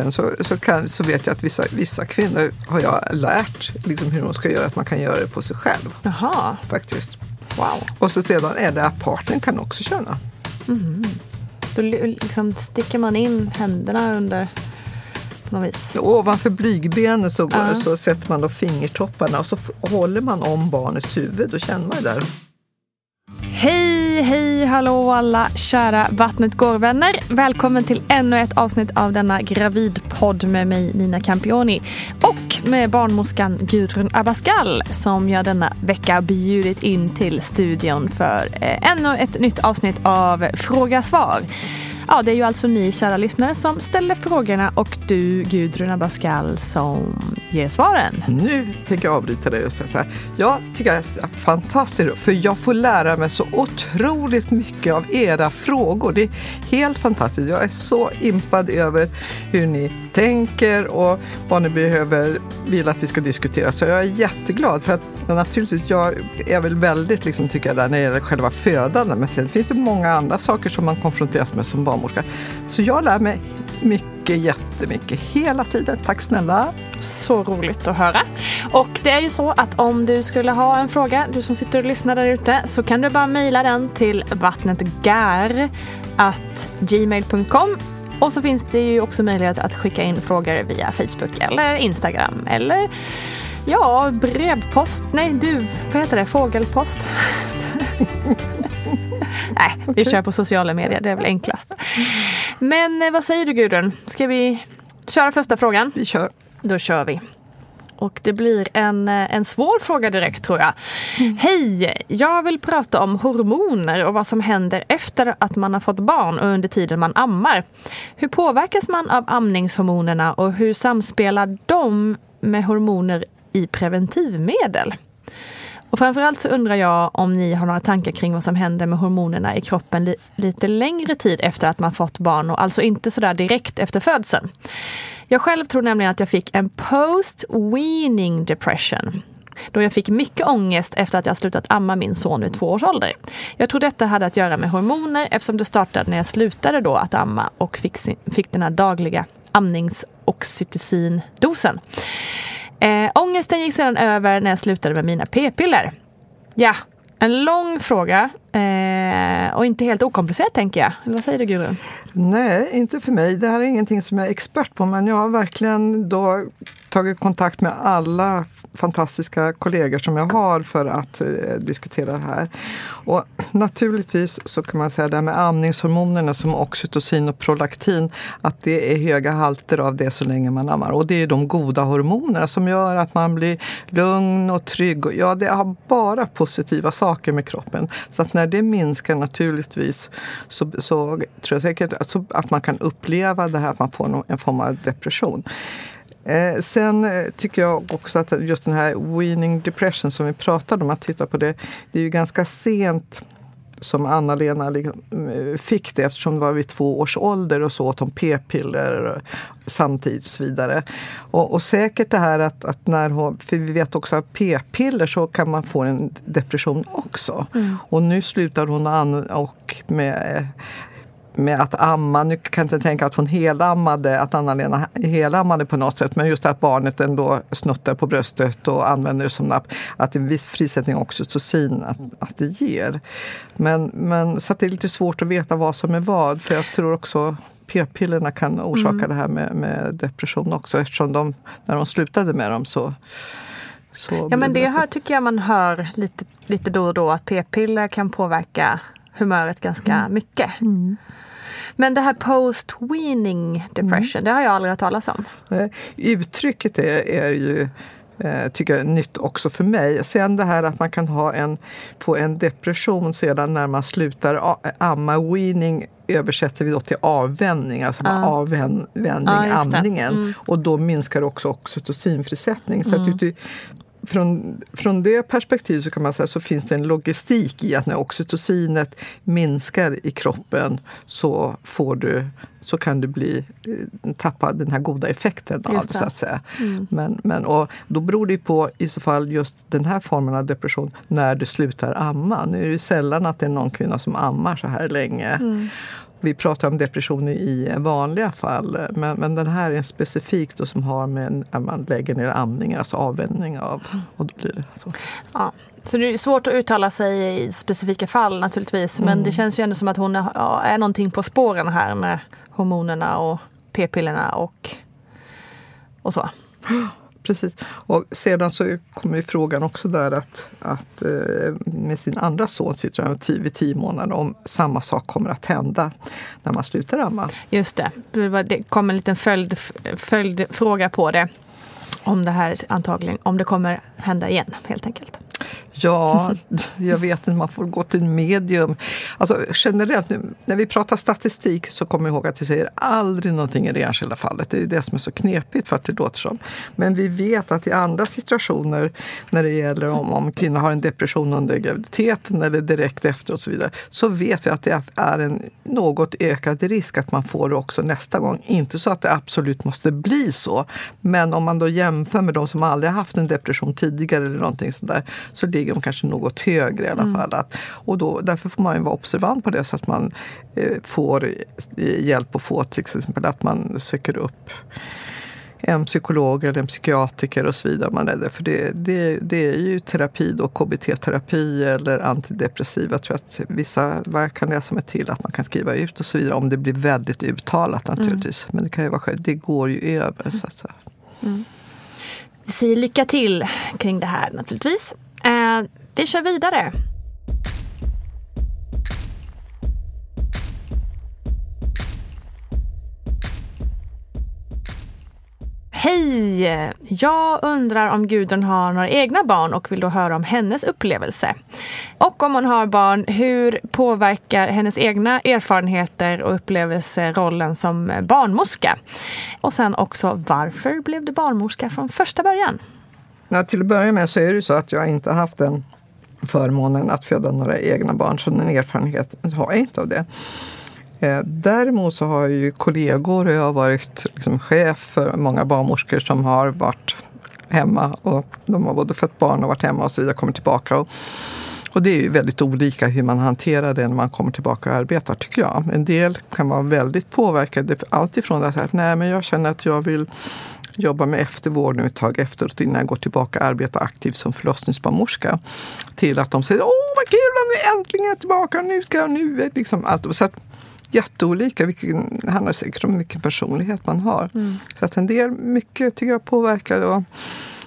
Sen så, så, kan, så vet jag att vissa, vissa kvinnor har jag lärt liksom hur de ska göra, att man kan göra det på sig själv. Jaha. Faktiskt. Wow. Och så sedan är det att partnern kan också känna. Då liksom sticker man in händerna under på något vis. Ovanför blygbenet så, Ja. så sätter man då fingertopparna och så håller man om barnets huvud. Då känner man ju där. Hej, hej, hallå alla kära Vattnet går-vänner. Välkommen till ännu ett avsnitt av denna gravidpodd med mig Nina Campioni och med barnmorskan Gudrun Abascal som jag denna vecka bjudit in till studion för eh, ännu ett nytt avsnitt av Fråga svar. Ja, det är ju alltså ni kära lyssnare som ställer frågorna och du Gudrun Abascal som ger svaren. Nu tänker jag avbryta dig och säga så här. Jag tycker det är fantastiskt för jag får lära mig så otroligt mycket av era frågor. Det är helt fantastiskt. Jag är så impad över hur ni tänker och vad ni behöver, vill att vi ska diskutera. Så jag är jätteglad för att naturligtvis, jag är väl väldigt, liksom, tycker jag, där när det gäller själva födandet. Men sen finns det många andra saker som man konfronteras med som barnmorska. Så jag lär mig mycket, jättemycket hela tiden. Tack snälla! Så roligt att höra. Och det är ju så att om du skulle ha en fråga, du som sitter och lyssnar där ute, så kan du bara mejla den till vattnetgar@gmail.com och så finns det ju också möjlighet att skicka in frågor via Facebook eller Instagram eller ja, brevpost. Nej, du, vad heter det? Fågelpost. Nej, vi kör på sociala medier, det är väl enklast. Men eh, vad säger du Gudrun? Ska vi köra första frågan? Vi kör! Då kör vi. Och det blir en, eh, en svår fråga direkt tror jag. Hej! Jag vill prata om hormoner och vad som händer efter att man har fått barn och under tiden man ammar. Hur påverkas man av amningshormonerna och hur samspelar de med hormoner i preventivmedel? Och framförallt så undrar jag om ni har några tankar kring vad som händer med hormonerna i kroppen li lite längre tid efter att man fått barn och alltså inte sådär direkt efter födseln. Jag själv tror nämligen att jag fick en post-weaning depression. då jag fick mycket ångest efter att jag slutat amma min son vid två års ålder. Jag tror detta hade att göra med hormoner eftersom det startade när jag slutade då att amma och fick, sin, fick den här dagliga amningsoxytocin-dosen. Eh, ångesten gick sedan över när jag slutade med mina p-piller. Ja, en lång fråga eh, och inte helt okomplicerat tänker jag. Vad säger du Guru? Nej, inte för mig. Det här är ingenting som jag är expert på men jag har verkligen då tagit kontakt med alla fantastiska kollegor som jag har för att eh, diskutera det här. Och naturligtvis så kan man säga det här med amningshormonerna som oxytocin och prolaktin, att det är höga halter av det så länge man ammar. Och det är de goda hormonerna som gör att man blir lugn och trygg. Ja, det har bara positiva saker med kroppen. Så att när det minskar naturligtvis så, så tror jag säkert alltså, att man kan uppleva det här att man får en form av depression. Eh, sen eh, tycker jag också att just den här weaning depression som vi pratade om, att titta på det, det är ju ganska sent som Anna-Lena liksom, eh, fick det eftersom det var vid två års ålder och så åt hon p-piller samtidigt och så vidare. Och, och, säkert det här att, att, när hon, för vi vet också att p-piller så kan man få en depression också. Mm. Och nu slutar hon an och med med att amma. Nu kan jag inte tänka att hon helammade, att Anna-Lena helammade på något sätt, men just att barnet ändå snuttar på bröstet och använder det som napp. Att en viss frisättning oxytocin att, att det ger. Men, men, så det är lite svårt att veta vad som är vad, för jag tror också p-pillerna kan orsaka mm. det här med, med, depression också eftersom de, när de slutade med dem så så ja men det här tycker jag man hör lite, lite då och då att p-piller kan påverka humöret ganska mm. mycket. Mm. Men det här post-weaning depression, mm. det har jag aldrig hört talas om. Uttrycket är, är ju eh, tycker jag är nytt också för mig. Sen det här att man kan ha en, få en depression sedan när man slutar amma. Weaning översätter vi då till avvänjning, alltså ah. avvänjning, ah, amningen. Mm. Och då minskar också oxytocinfrisättning. Så mm. att från, från det perspektivet så kan man säga så finns det en logistik i att när oxytocinet minskar i kroppen så, får du, så kan du bli, eh, tappa den här goda effekten av det. Så att säga. Mm. Men, men, och då beror det på i så fall just den här formen av depression när du slutar amma. Nu är det sällan att det är någon kvinna som ammar så här länge. Mm. Vi pratar om depression i vanliga fall, men, men den här är specifikt då som har med att man lägger ner amning, alltså avvänjning av. Och då blir det så. Ja. Så det är svårt att uttala sig i specifika fall naturligtvis, men mm. det känns ju ändå som att hon är, ja, är någonting på spåren här med hormonerna och p-pillerna och, och så. Precis. Och sedan så kommer ju frågan också där att, att eh, med sin andra son sitter han vid tio månader om samma sak kommer att hända när man slutar amma. Just det, det kom en liten följd, följdfråga på det. Om det här antagligen, om det kommer hända igen helt enkelt. Ja, jag vet inte, man får gå till medium. Alltså generellt, nu, när vi pratar statistik så kommer ihåg att vi säger aldrig någonting i det enskilda fallet. Det är det som är så knepigt för att det låter som. Men vi vet att i andra situationer när det gäller om, om kvinnor har en depression under graviditeten eller direkt efter och så vidare, så vet vi att det är en något ökad risk att man får det också nästa gång. Inte så att det absolut måste bli så, men om man då jämför med de som aldrig haft en depression tidigare eller någonting sådär, så ligger de kanske något högre i alla mm. fall. Att, och då, därför får man ju vara observant på det så att man eh, får hjälp att få till exempel att man söker upp en psykolog eller en psykiatriker och så vidare. Man är det. För det, det, det är ju terapi då, KBT-terapi eller antidepressiva. Jag tror att vissa kan läsa mig till att man kan skriva ut och så vidare om det blir väldigt uttalat naturligtvis. Mm. Men det kan ju vara själv, det går ju över. Så att mm. Vi säger lycka till kring det här naturligtvis. Eh, vi kör vidare. Hej! Jag undrar om Gudrun har några egna barn och vill då höra om hennes upplevelse. Och om hon har barn, hur påverkar hennes egna erfarenheter och upplevelser rollen som barnmorska? Och sen också, varför blev du barnmorska från första början? Ja, till att börja med så är det så att jag inte haft den förmånen att föda några egna barn, så den erfarenheten har jag inte av det. Eh, däremot så har jag ju kollegor och jag har varit liksom chef för många barnmorskor som har varit hemma och de har både fött barn och varit hemma och så vidare, kommer tillbaka. Och, och det är ju väldigt olika hur man hanterar det när man kommer tillbaka och arbetar tycker jag. En del kan vara väldigt påverkade. Alltifrån att säga att nej men jag känner att jag vill jobba med eftervård nu ett tag efteråt innan jag går tillbaka och arbetar aktivt som förlossningsbarnmorska. Till att de säger åh vad kul, nu äntligen är tillbaka, nu ska jag, nu liksom allt. Så att, jätteolika, vilken, det handlar säkert om vilken personlighet man har. Mm. Så att en del, mycket tycker jag påverkar. Och,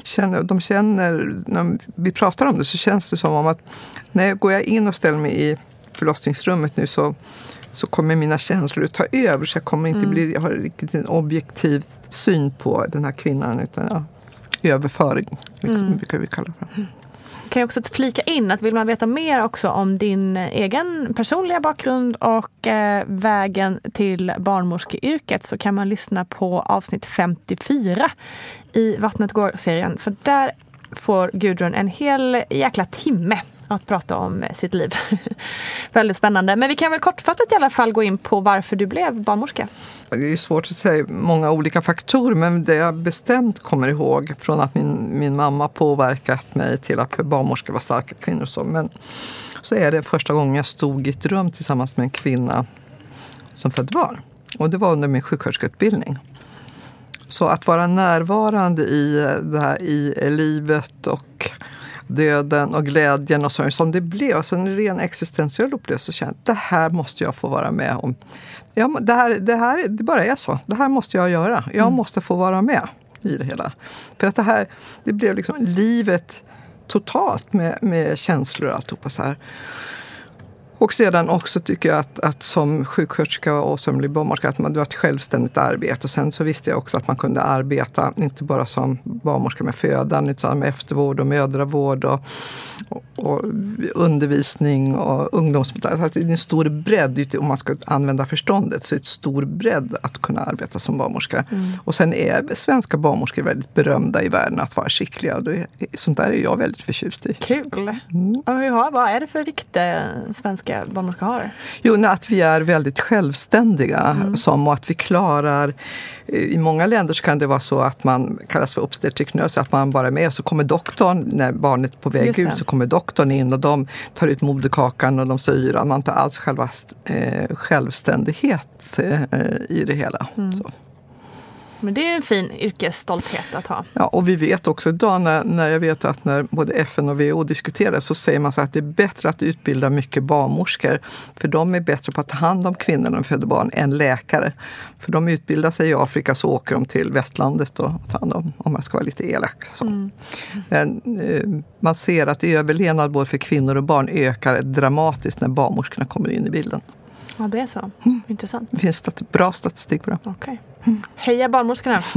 känner, de känner, när vi pratar om det så känns det som om att när jag går jag in och ställer mig i förlossningsrummet nu så, så kommer mina känslor att ta över. Så jag kommer inte mm. bli, jag har riktigt en objektiv syn på den här kvinnan. Utan ja, överföring, liksom, mm. brukar vi kalla det för kan jag också flika in att vill man veta mer också om din egen personliga bakgrund och eh, vägen till barnmorskeyrket så kan man lyssna på avsnitt 54 i Vattnet går-serien. För där får Gudrun en hel jäkla timme att prata om eh, sitt liv. Väldigt spännande. Men vi kan väl kortfattat i alla fall gå in på varför du blev barnmorska. Det är svårt att säga många olika faktorer men det jag bestämt kommer ihåg från att min, min mamma påverkat mig till att för barnmorska var starka kvinnor. Så, men, så är det första gången jag stod i ett rum tillsammans med en kvinna som födde barn. Och det var under min sjuksköterskeutbildning. Så att vara närvarande i, eh, det här, i livet och döden och glädjen och så som det blev. Alltså en ren existentiell upplevelse. Så kände jag det här måste jag få vara med om. Ja, det, här, det här det bara är så. Det här måste jag göra. Jag mm. måste få vara med i det hela. För att det här, det blev liksom livet totalt med, med känslor och alltihopa så här. Och sedan också tycker jag att, att som sjuksköterska och som barnmorska att man, det var ett självständigt arbete. Och sen så visste jag också att man kunde arbeta, inte bara som barnmorska med födan, utan med eftervård och mödravård och, och, och undervisning och ungdomsmottagning. Alltså det är en stor bredd, om man ska använda förståndet, så är det en stor bredd att kunna arbeta som barnmorska. Mm. Och sen är svenska barnmorskor väldigt berömda i världen att vara skickliga. Det, sånt där är jag väldigt förtjust i. Kul! Mm. Och vad är det för rykte svenska svenska barnmorskor har? Jo, att vi är väldigt självständiga mm. som, och att vi klarar i många länder kan det vara så att man kallas för obstetrik att man bara är med så kommer doktorn, när barnet är på väg ut, så kommer doktorn in och de tar ut moderkakan och de syrar. Man tar alls själva eh, självständighet eh, i det hela. Mm. Men det är en fin yrkesstolthet att ha. Ja, och vi vet också idag när, när jag vet att när både FN och WHO diskuterar så säger man så att det är bättre att utbilda mycket barnmorskor. För de är bättre på att ta hand om kvinnor när de föder barn än läkare. För de utbildar sig i Afrika så åker de till västlandet och tar hand om, om jag ska vara lite elak. Så. Mm. Men, eh, man ser att överlevnad både för kvinnor och barn ökar dramatiskt när barnmorskorna kommer in i bilden. Ja, det är så. Mm. Intressant. Det finns stat bra statistik på det. Okay. Mm. Heja barnmorskorna!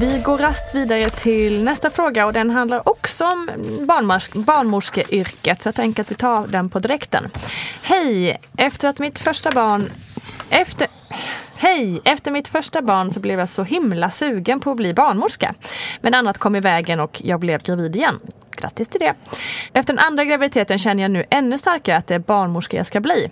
Vi går rast vidare till nästa fråga och den handlar också om barnmors barnmorskeyrket. Så jag tänker att vi tar den på direkten. Hej! Efter att mitt första barn... Efter... Hej! Efter mitt första barn så blev jag så himla sugen på att bli barnmorska. Men annat kom i vägen och jag blev gravid igen. Grattis till det! Efter den andra graviditeten känner jag nu ännu starkare att det är barnmorska jag ska bli.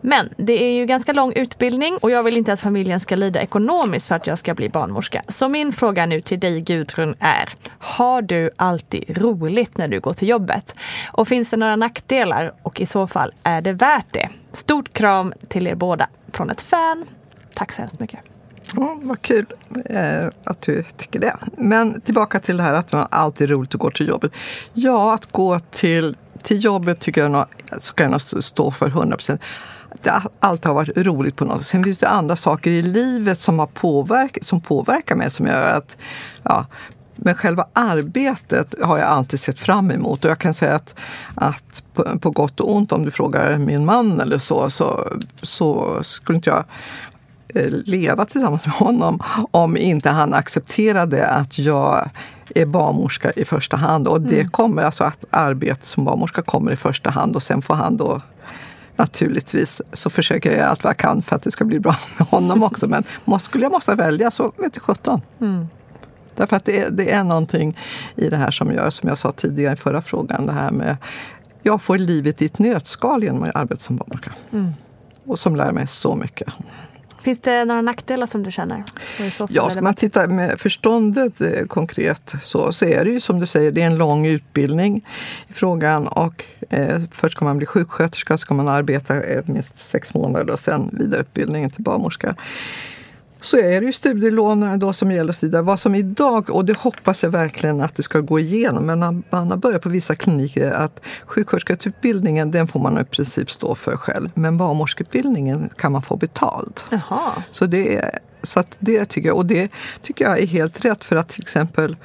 Men det är ju ganska lång utbildning och jag vill inte att familjen ska lida ekonomiskt för att jag ska bli barnmorska. Så min fråga nu till dig Gudrun är, har du alltid roligt när du går till jobbet? Och finns det några nackdelar? Och i så fall, är det värt det? Stort kram till er båda från ett fan. Tack så hemskt mycket. Ja, vad kul eh, att du tycker det. Men tillbaka till det här att man alltid är roligt att gå till jobbet. Ja, att gå till, till jobbet tycker jag nog, ska jag stå för 100 procent. Det alltid har varit roligt på något sätt. Sen finns det andra saker i livet som, har påverk, som påverkar mig som gör att ja, men själva arbetet har jag alltid sett fram emot. Och jag kan säga att, att på, på gott och ont, om du frågar min man eller så, så, så skulle inte jag leva tillsammans med honom om inte han accepterade att jag är barnmorska i första hand. Och det mm. kommer alltså att arbetet som barnmorska kommer i första hand och sen får han då Naturligtvis så försöker jag allt vad jag kan för att det ska bli bra med honom också. Men måste, skulle jag måste välja så vet jag sjutton. Mm. Därför att det är, det är någonting i det här som gör, som jag sa tidigare i förra frågan, det här med jag får livet i ett nötskal genom att arbeta som barnmorska. Mm. och som lär mig så mycket. Finns det några nackdelar som du känner? Ja, ska man titta med förståndet eh, konkret så, så är det ju som du säger, det är en lång utbildning i frågan och eh, först ska man bli sjuksköterska, ska man arbeta eh, minst sex månader och sen vidareutbildningen till barnmorska. Så är det ju studielån då som gäller. Sida. Vad som idag, och det hoppas jag verkligen att det ska gå igenom, men man har börjat på vissa kliniker att sjuksköterskeutbildningen den får man i princip stå för själv. Men barnmorskeutbildningen kan man få betalt. Jaha. Så det är så det tycker jag, och det tycker jag är helt rätt för att till exempel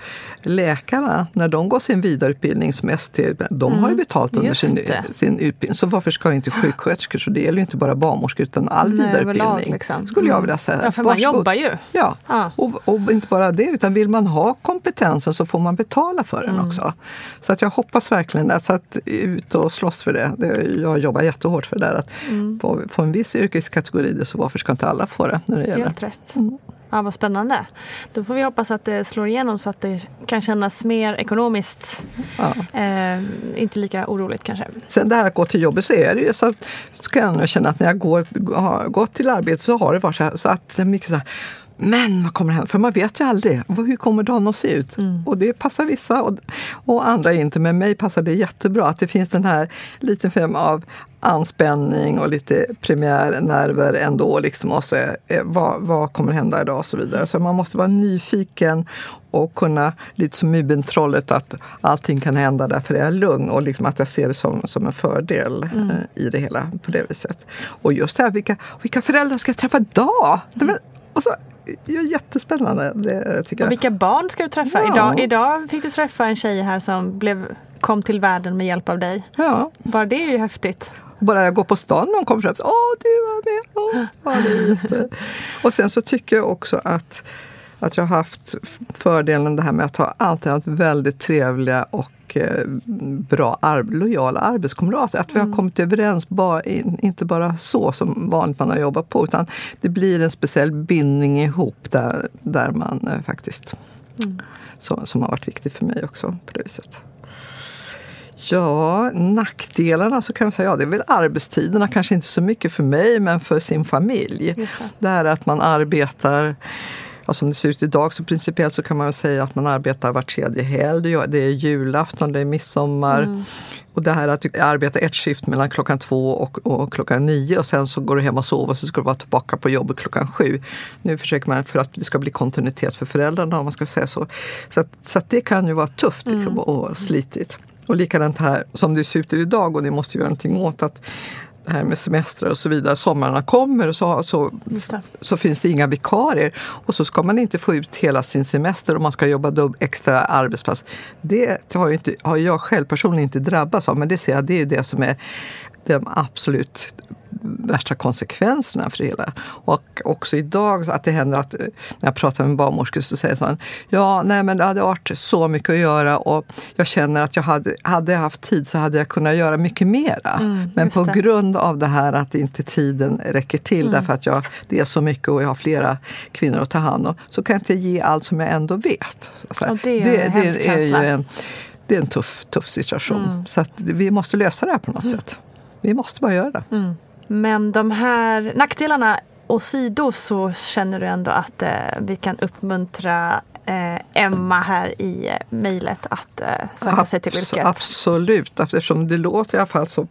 läkarna, när de går sin vidareutbildning som ST, de har ju betalt under Mm. Just sin, det. sin utbildning. Så varför ska inte sjuksköterskor, så det gäller ju inte bara barnmorskor utan all Nej, vidareutbildning. liksom. Skulle jag Mm. vilja säga. Ja, för man Varsågod. jobbar ju. Ja, Ja. Och, och inte bara det, utan vill man ha kompetensen så får man betala för den Mm. också. Så att jag hoppas verkligen det. Så att ut och slåss för det. det jag jobbar jättehårt för det där. Att Mm. få, få en viss yrkeskategori, så varför ska inte alla få det? När det gäller. Helt rätt. Ja, vad spännande. Då får vi hoppas att det slår igenom så att det kan kännas mer ekonomiskt. Ja. Eh, inte lika oroligt kanske. Sen det här att gå till jobbet så är det ju så att så kan jag känna att när jag går, har gått till arbetet så har det varit så, här, så att det är mycket så här men vad kommer hända? För man vet ju aldrig. Hur kommer dagen att se ut? Och det passar vissa och, och andra inte. Men mig passar det jättebra att det finns den här liten fem av anspänning och lite premiärnerver ändå. Liksom, och så, eh, vad, vad kommer hända idag och så vidare. Så man måste vara nyfiken och kunna, lite som Mubentrollet, att allting kan hända därför är jag lugn och liksom att jag ser det som, som en fördel eh, i det hela på det viset. Och just det här, vilka, vilka föräldrar ska jag träffa idag? Var- Och så, ja, jättespännande, det tycker Och vilka barn ska du träffa? Ja. Idag, idag fick du träffa en tjej här som blev, kom till världen med hjälp av dig. Ja. Bara det är ju häftigt. Bara jag går på stan och någon kommer fram och säger Åh, du var med! Åh, ja, det. Och sen så tycker jag också att, att jag har haft fördelen det här med att ha alltid haft väldigt trevliga och eh, bra, ar- lojala arbetskamrater. Att vi har kommit överens, bara, in, inte bara så som vanligt man har jobbat på, utan det blir en speciell bindning ihop där, där man eh, faktiskt, som, som har varit viktig för mig också på det viset. Ja, nackdelarna så kan man säga, ja det är väl arbetstiderna, kanske inte så mycket för mig men för sin familj. Det. det är att man arbetar Ja, som det ser ut idag så principiellt så kan man säga att man arbetar var tredje helg. Det är- julafton, det är midsommar. Och det här att du arbetar ett skift mellan klockan två och, och klockan nio och sen så går du hem och sover och så ska du vara tillbaka på jobbet klockan sju. Nu försöker man för att det ska bli kontinuitet för föräldrarna om man ska säga så. Så, att, så att det kan ju vara tufft liksom, och slitigt. Och likadant här som det ser ut idag och det måste vi göra någonting åt. att det här med semestrar och så vidare, somrarna kommer och så, så, så finns det inga vikarier. Och så ska man inte få ut hela sin semester och man ska jobba dubb, extra arbetspass. Det har, ju inte, har jag själv personligen inte drabbats av, men det ser jag, det är ju det som är de absolut värsta konsekvenserna för det hela. Och också idag att det händer att eh, när jag pratar med en barnmorska så säger han ja, nej men det hade varit så mycket att göra och jag känner att jag hade, hade jag haft tid så hade jag kunnat göra mycket mera. men just på det. grund av det här att inte tiden räcker till därför att jag, det är så mycket och jag har flera kvinnor att ta hand om så kan jag inte ge allt som jag ändå vet. Så Och det är en hemsk är ju en, det är en tuff, tuff situation. Så att vi måste lösa det här på något sätt. Vi måste bara göra det. Men de här nackdelarna åsido så känner du ändå att eh, vi kan uppmuntra eh, Emma här i eh, mejlet att eh, söka sig till Abs- yrket. Absolut, eftersom det låter i alla fall som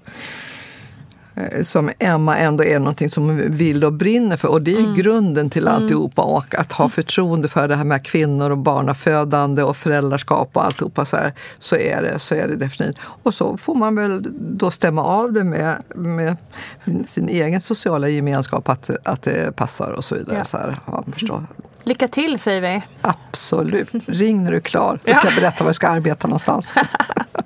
som Emma ändå är någonting som vill och brinner för. Och det är Mm. grunden till alltihopa. Och att ha förtroende för det här med kvinnor och barnafödande och föräldraskap och alltihopa så, här, så, är det, så är det definitivt. Och så får man väl då stämma av det med, med sin egen sociala gemenskap, att, att det passar och så vidare. Ja. Så här, ja, man förstår. Lycka till säger vi. Absolut. Ring när du är klar. Jag ska berätta var du ska arbeta någonstans.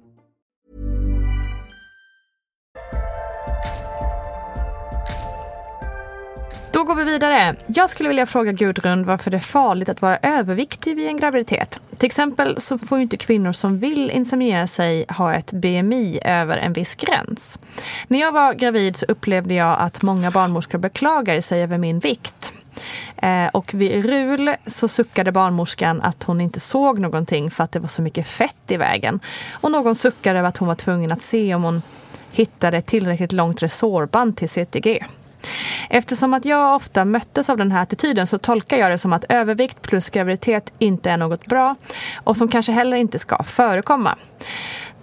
Då går vi vidare. Jag skulle vilja fråga Gudrun varför det är farligt att vara överviktig vid en graviditet. Till exempel så får ju inte kvinnor som vill inseminera sig ha ett BMI över en viss gräns. När jag var gravid så upplevde jag att många barnmorskor beklagade sig över min vikt. Eh, och vid RUL så suckade barnmorskan att hon inte såg någonting för att det var så mycket fett i vägen. Och någon suckade över att hon var tvungen att se om hon hittade ett tillräckligt långt resårband till CTG. Eftersom att jag ofta möttes av den här attityden så tolkar jag det som att övervikt plus graviditet inte är något bra och som kanske heller inte ska förekomma.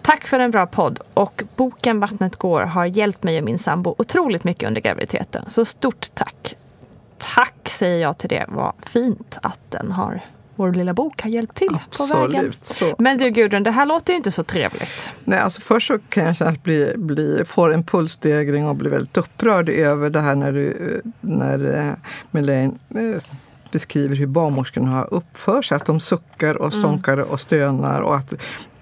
Tack för en bra podd och boken Vattnet går har hjälpt mig och min sambo otroligt mycket under graviditeten. Så stort tack! Tack säger jag till det. Vad fint att den har vår lilla bok har hjälpt till Absolut, på vägen. så. Men du Gudrun, det här låter ju inte så trevligt. Nej, alltså först så kan jag känna att bli, bli, får en pulsstegring och blir väldigt upprörd över det här när, du, när eh, Melaine eh, beskriver hur barnmorskorna har uppfört sig. Att de suckar och stånkar och stönar och att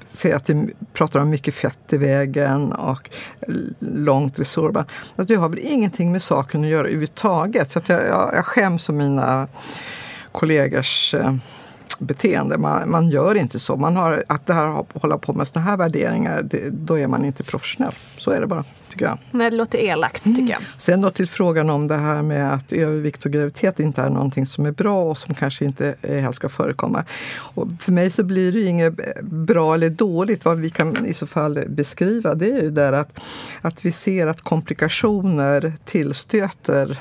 säger att vi pratar om mycket fett i vägen och långt resorband. Alltså det har väl ingenting med saken att göra överhuvudtaget. Så att jag, jag, jag skäms om mina kollegors eh, beteende. Man, man gör inte så. Man har, att det här, hålla på med såna här värderingar, det, då är man inte professionell. Så är det bara, tycker jag. Nej, det låter elakt tycker jag. Sen då till frågan om det här med att övervikt och graviditet inte är någonting som är bra och som kanske inte eh, helst ska förekomma. Och för mig så blir det inget bra eller dåligt. Vad vi kan i så fall beskriva det är ju där att, att vi ser att komplikationer tillstöter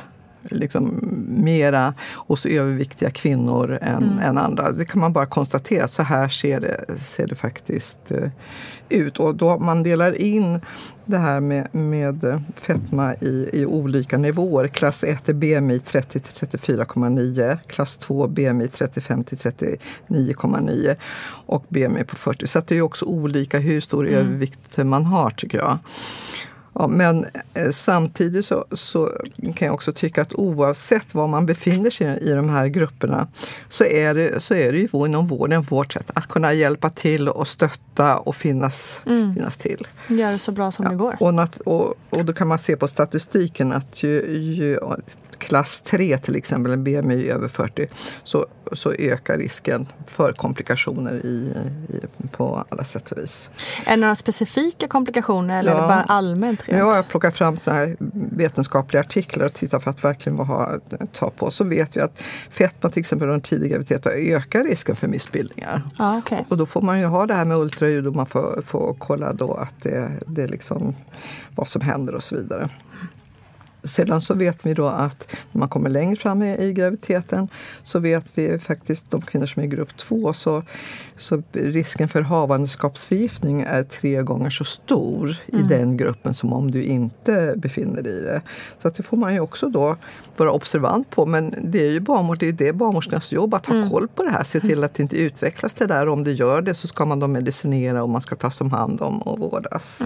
liksom mera hos överviktiga kvinnor än, Mm. än andra. Det kan man bara konstatera. Så här ser det, ser det faktiskt eh, ut. Och då man delar in det här med, med fetma i, i olika nivåer. Klass 1 är BMI 30 till 34,9. Klass 2 BMI 35 till 39,9. Och BMI på 40. Så det är också olika hur stor övervikt man har tycker jag. Ja, men eh, samtidigt så, så kan jag också tycka att oavsett var man befinner sig i de här grupperna så är det, så är det ju inom vården vårt sätt att kunna hjälpa till och stötta och finnas, Mm. finnas till. Gör det så bra som det går. Och, och, och då kan man se på statistiken att ju, ju klass 3 till exempel, en BMI över 40, så, så ökar risken för komplikationer i, i, på alla sätt och vis. Är det några specifika komplikationer eller är det Ja. bara allmänt? Nu Rent? har jag plockat fram så här vetenskapliga artiklar och tittat för att verkligen ha, ta på. Så vet vi att fetma till exempel under tidig graviditet ökar risken för missbildningar. Ja, okej. Och då får man ju ha det här med ultraljud och man får, får kolla då att det, det är liksom vad som händer och så vidare. Sedan så vet vi då att när man kommer längre fram i, i graviditeten så vet vi faktiskt de kvinnor som är i grupp 2 så, så risken för havandeskapsförgiftning är tre gånger så stor i den gruppen som om du inte befinner dig i det. Så att det får man ju också då vara observant på. Men det är ju barnmor, det är det barnmorskornas jobb att ha koll på det här. Se till att det inte utvecklas det där. Om det gör det så ska man då medicinera och man ska tas om hand om och vårdas.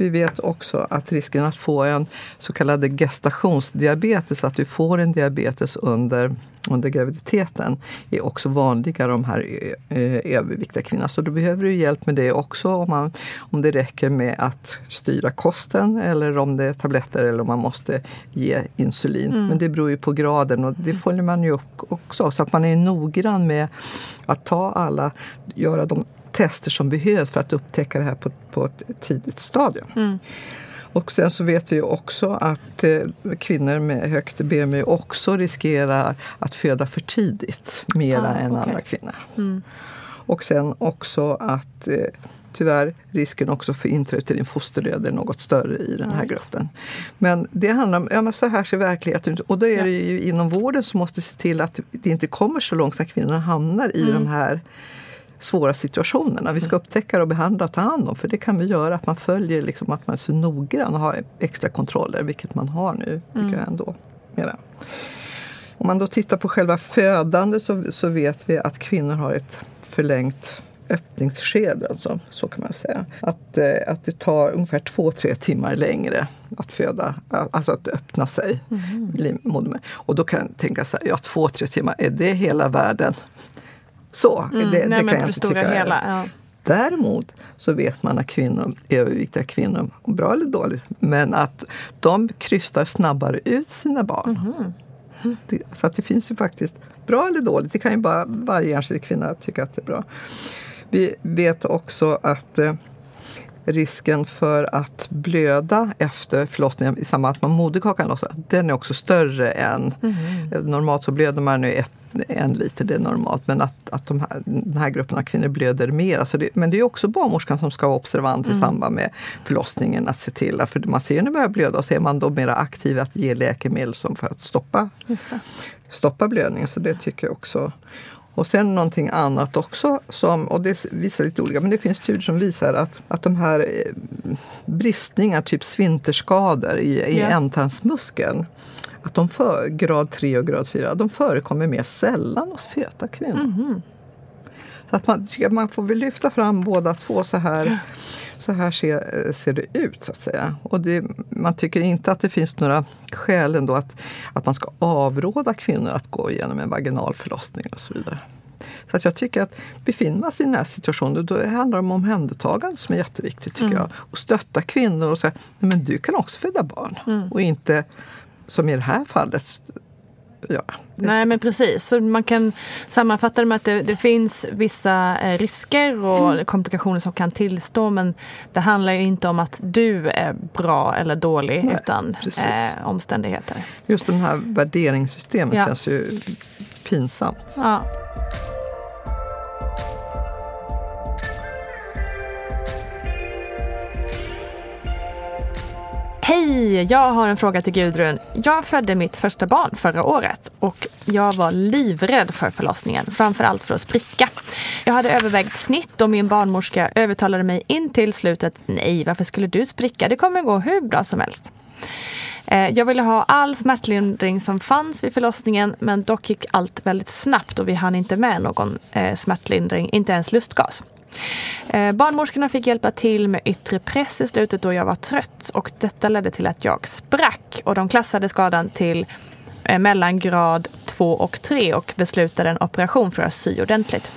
Vi vet också att risken att få en så kallad gestationsdiabetes, att du får en diabetes under, under graviditeten, är också vanligare de här ö- överviktiga kvinnorna. Så då behöver du hjälp med det också om, man, om det räcker med att styra kosten eller om det är tabletter eller om man måste ge insulin. Men det beror ju på graden och det följer man ju upp också. Så att man är noggrann med att ta alla, göra de tester som behövs för att upptäcka det här på, på ett tidigt stadium. Och sen så vet vi också att eh, kvinnor med högt BMI också riskerar att föda för tidigt mera Ah, än okej. andra kvinnor. Och sen också att eh, tyvärr risken också för intrauterin fosterlöd är något större i den här Right. gruppen. Men det handlar om, ja men så här ser verkligheten ut. Och då är det ju inom vården som måste se till att det inte kommer så långt när kvinnorna hamnar i de här svåra situationerna. Vi ska upptäcka det och behandla och ta hand om. För det kan vi göra, att man följer liksom att man är så noggrann och har extra kontroller, vilket man har nu, tycker jag ändå. Mera. Om man då tittar på själva födande så, så vet vi att kvinnor har ett förlängt öppningsskede, alltså, så kan man säga. Att, eh, att det tar ungefär två, tre timmar längre att föda, alltså att öppna sig. livmodern. Och då kan jag tänka så här, ja två, tre timmar, är det hela världen? Så, Mm, det, det nej, kan jag inte tycka är- hela. Ja. Däremot så vet man att kvinnor, överviktiga kvinnor, bra eller dåligt, men att de krystar snabbare ut sina barn. Mhm. Det, så att det finns ju faktiskt bra eller dåligt. Det kan ju bara varje enskild kvinna tycka att det är bra. Vi vet också att eh, risken för att blöda efter förlossningen i samband med att man moderkakan lossar, den är också större än normalt så blöder man nu ett, en liter, det är normalt, men att, att de här, den här gruppen av kvinnor blöder mer. Alltså det, men det är också barnmorskan som ska vara observant i samband med förlossningen att se till att, för man ser när det börjar blöda och så är man då mer aktiv att ge läkemedel som för att stoppa stoppa blödningen. Så det tycker jag också. Och sen någonting annat också, som, och det visar lite olika, men det finns studier som visar att, att de här eh, bristningar, typ svinterskador i, i Ja. ändtarmsmuskeln, att de för, grad 3 och grad 4, de förekommer mer sällan hos feta kvinnor. Så att man, man får väl lyfta fram båda två så här. Så här ser, eh, ser det ut så att säga. Och det, man tycker inte att det finns några skäl ändå att, att man ska avråda kvinnor att gå igenom en vaginal förlossning och så vidare. Så att jag tycker att befinner man sig i den här situationen, då handlar det om omhändertagande som är jätteviktigt tycker jag. Och stötta kvinnor och säga, "Nej, men du kan också föda barn. Och inte som i det här fallet, ja, Nej men precis, så man kan sammanfatta det med att det, det finns vissa eh, risker och komplikationer som kan tillstå men det handlar ju inte om att du är bra eller dålig Nej, utan eh, omständigheter. Just det här värderingssystemet Ja. känns ju pinsamt. Ja. Hej! Jag har en fråga till Gudrun. Jag födde mitt första barn förra året och jag var livrädd för förlossningen, framförallt för att spricka. Jag hade övervägt snitt och min barnmorska övertalade mig in till slutet, nej varför skulle du spricka? Det kommer gå hur bra som helst. Eh, jag ville ha all smärtlindring som fanns vid förlossningen men dock gick allt väldigt snabbt och vi hann inte med någon eh, smärtlindring, inte ens lustgas. Eh, barnmorskorna fick hjälpa till med yttre press i slutet då jag var trött och detta ledde till att jag sprack och de klassade skadan till eh, mellangrad två och 3 och beslutade en operation för att sy ordentligt.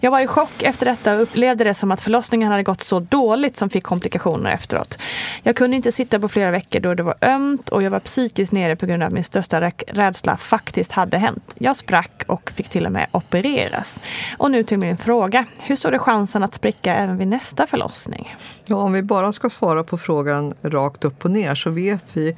Jag var i chock efter detta och upplevde det som att förlossningen hade gått så dåligt som fick komplikationer efteråt. Jag kunde inte sitta på flera veckor då det var ömt och jag var psykiskt nere på grund av att min största rädsla faktiskt hade hänt. Jag sprack och fick till och med opereras. Och nu till min fråga. Hur står det chansen att spricka även vid nästa förlossning? Ja, om vi bara ska svara på frågan rakt upp och ner så vet vi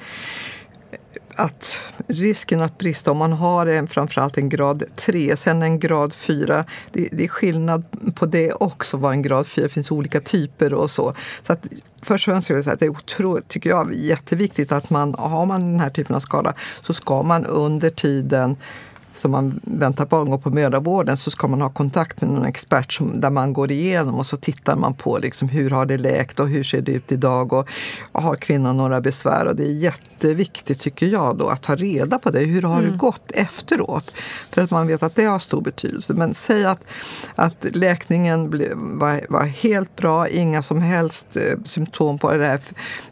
att risken att brista om man har en, framförallt en grad 3, sen en grad 4, det, det, är skillnad på det också vad en grad 4, det finns olika typer och så. så att, först och främst skulle jag säga att det är otroligt, tycker jag, jätteviktigt att man, har man den här typen av skada så ska man under tiden som man väntar barn går på mödravården så ska man ha kontakt med någon expert som, där man går igenom och så tittar man på liksom hur har det läkt och hur ser det ut idag och har kvinnan några besvär? Och det är jätteviktigt tycker jag då att ta reda på det. Hur har mm. det gått efteråt? För att man vet att det har stor betydelse. Men säg att, att läkningen var, var helt bra, inga som helst eh, symptom på det här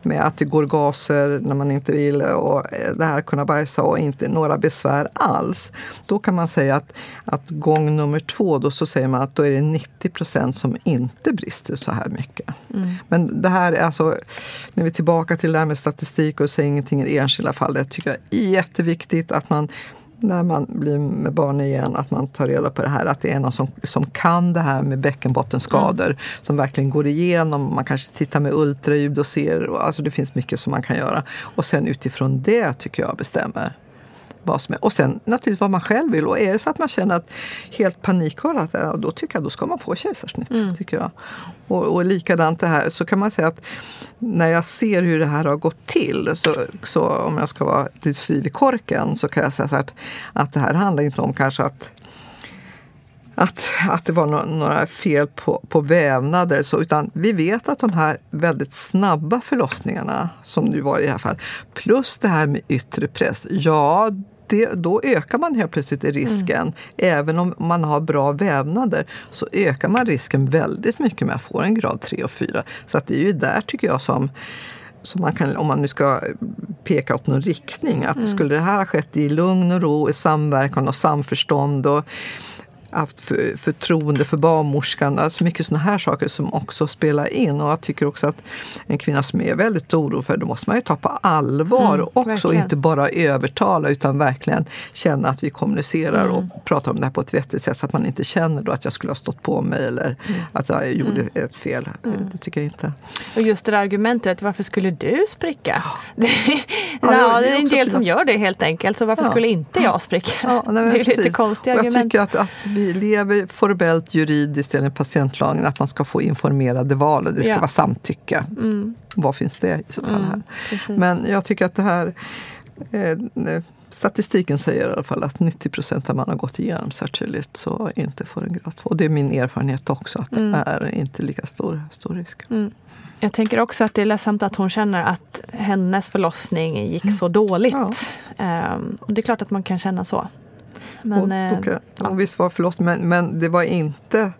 med att det går gaser när man inte vill och eh, det här kunna bajsa och inte några besvär alls då kan man säga att, att gång nummer två, då så säger man att då är det 90 procent som inte brister så här mycket. Mm. Men det här är alltså, när vi är tillbaka till det här med statistik och säger ingenting i enskilda fall, det tycker jag är jätteviktigt att man när man blir med barn igen, att man tar reda på det här, att det är någon som, som kan det här med bäckenbottenskador, mm. som verkligen går igenom. Man kanske tittar med ultraljud och ser, alltså det finns mycket som man kan göra. Och sen utifrån det tycker jag bestämmer vad som är. Och sen naturligtvis vad man själv vill. Och är det så att man känner att helt panikartat, då tycker jag då ska man få kejsarsnitt. Mm. Tycker jag. Och, och likadant det här, så kan man säga att när jag ser hur det här har gått till, så, så om jag ska vara lite styv i korken, så kan jag säga så att, att det här handlar inte om kanske att att, att det var no några fel på, på vävnader. Så, utan vi vet att de här väldigt snabba förlossningarna, som nu var i det här fallet, plus det här med yttre press, ja, det, då ökar man helt plötsligt risken. Mm. Även om man har bra vävnader så ökar man risken väldigt mycket med att få en grad 3 och 4. Så att det är ju där tycker jag som som man kan, om man nu ska peka åt någon riktning, att mm. skulle det här ha skett i lugn och ro, i samverkan och samförstånd och haft för, förtroende för barnmorskan. Alltså mycket sådana här saker som också spelar in. Och jag tycker också att en kvinna som är väldigt orolig för det måste man ju ta på allvar mm, också. Verkligen. Inte bara övertala utan verkligen känna att vi kommunicerar mm. och pratar om det här på ett vettigt sätt. Så att man inte känner då att jag skulle ha stått på mig eller mm. att jag gjorde mm. ett fel. Det, mm. det, tycker jag inte. Och just det där argumentet, varför skulle du spricka? Det, ja, ja, det är en del som gör det helt enkelt. Så varför ja. skulle inte jag spricka? Ja, nej, det är lite konstiga argument. Jag tycker att, att vi lever formellt juridiskt enligt patientlagen att man ska få informerade val och det ska ja. vara samtycke. Mm. Vad finns det i så fall här? Mm, Men jag tycker att det här eh, Statistiken säger i alla fall att 90 procent av man har gått igenom särskilt så inte får en grad 2. Det är min erfarenhet också att mm. det är inte lika stor, stor risk. Mm. Jag tänker också att det är ledsamt att hon känner att hennes förlossning gick mm. så dåligt. Ja. Um, det är klart att man kan känna så. Men, och, eh, och, ja. och visst var förlossning, men, men det var inte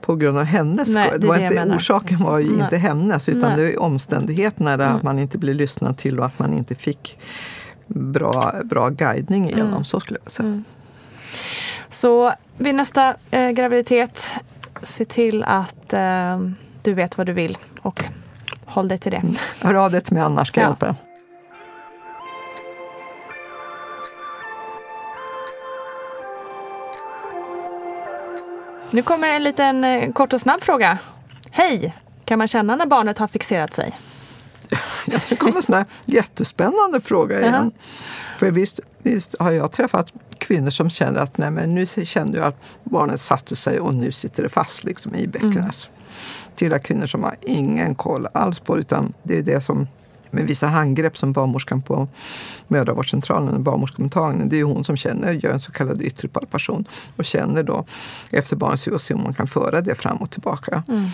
på grund av hennes Nej, det var det inte, Orsaken var ju Nej. inte hennes utan Nej. det var omständigheterna där mm. att man inte blev lyssnad till och att man inte fick bra, bra guidning igenom. Mm. Så skulle jag säga. Mm. Så vid nästa eh, graviditet, se till att eh, du vet vad du vill och håll dig till det. Hör av dig till mig annars ska jag hjälpa dig. Nu kommer en liten eh, kort och snabb fråga. Hej! Kan man känna när barnet har fixerat sig? Ja, det kommer en sån här jättespännande fråga igen. Uh -huh. För visst, visst, har jag träffat kvinnor som känner att nej, men nu kände jag att barnet satte sig och nu sitter det fast liksom, i bäckenet. Mm. Till kvinnor som har ingen koll alls på det, utan det är det som med vissa handgrepp som barnmorskan på mödravårdscentralen, barnmorskemottagningen, det är hon som känner, gör en så kallad yttre palpation och känner då efter barnets och se om man kan föra det fram och tillbaka. Mm.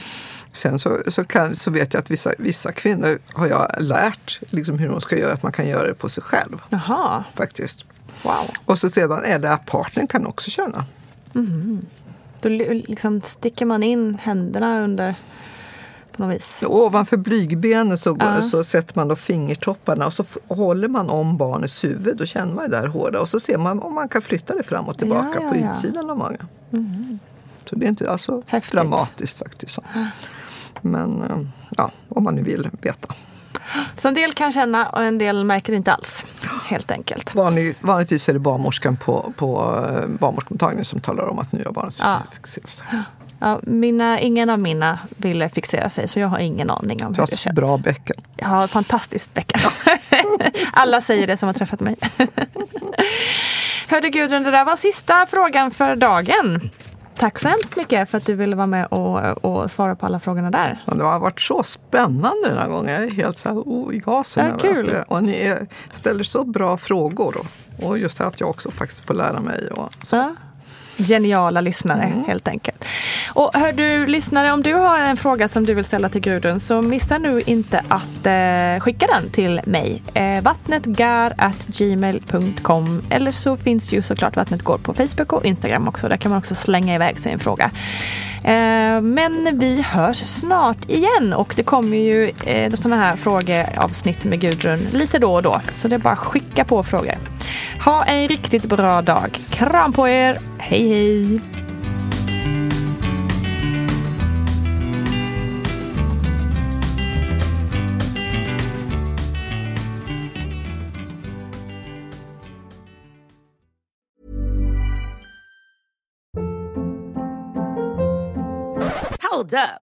Sen så, så, kan, så vet jag att vissa, vissa kvinnor har jag lärt liksom hur de ska göra, att man kan göra det på sig själv. Aha. Faktiskt. Wow. Och så sedan är det att partnern kan också känna. Mm. Då li- liksom sticker man in händerna under på något vis. Ovanför blygbenet så, Ja. så sätter man då fingertopparna och så håller man om barnets huvud. Då känner man det här hårda och så ser man om man kan flytta det fram och tillbaka Ja, ja, på utsidan av magen. Så det är inte alltså Häftigt. dramatiskt faktiskt. Men eh, ja, om man nu vill veta. Så en del kan känna och en del märker inte alls. Helt enkelt. Vanlig, vanligtvis är det barnmorskan på, på eh, barnmorskemottagningen som talar om att nu har barnet Ja. fixerats. Ja, mina, ingen av mina ville fixera sig så jag har ingen aning om Du hur det känns. bra bäcken. Jag har fantastiskt bäcken. Alla säger det som har träffat mig. Hörde Gudrun, det där var sista frågan för dagen. Tack så hemskt mycket för att du ville vara med och, och svara på alla frågorna där. Ja, det har varit så spännande den här gången. Jag är helt så här, oh, i gasen. Ja, kul. det- Och ni ställer så bra frågor. Och, och just det att jag också faktiskt får lära mig. Och, Så. Geniala lyssnare helt enkelt. Och hör du lyssnare, om du har en fråga som du vill ställa till Gudrun så missa nu inte att eh, skicka den till mig. Eh, vattnetgar.gmail.com eller så finns ju såklart Vattnet går på Facebook och Instagram också. Där kan man också slänga iväg sig en fråga. Eh, men vi hörs snart igen och det kommer ju eh, sådana här frågeavsnitt med Gudrun lite då och då. Så det är bara att skicka på frågor. Ha en riktigt bra dag. Kram på er. Hej hej! Hold up.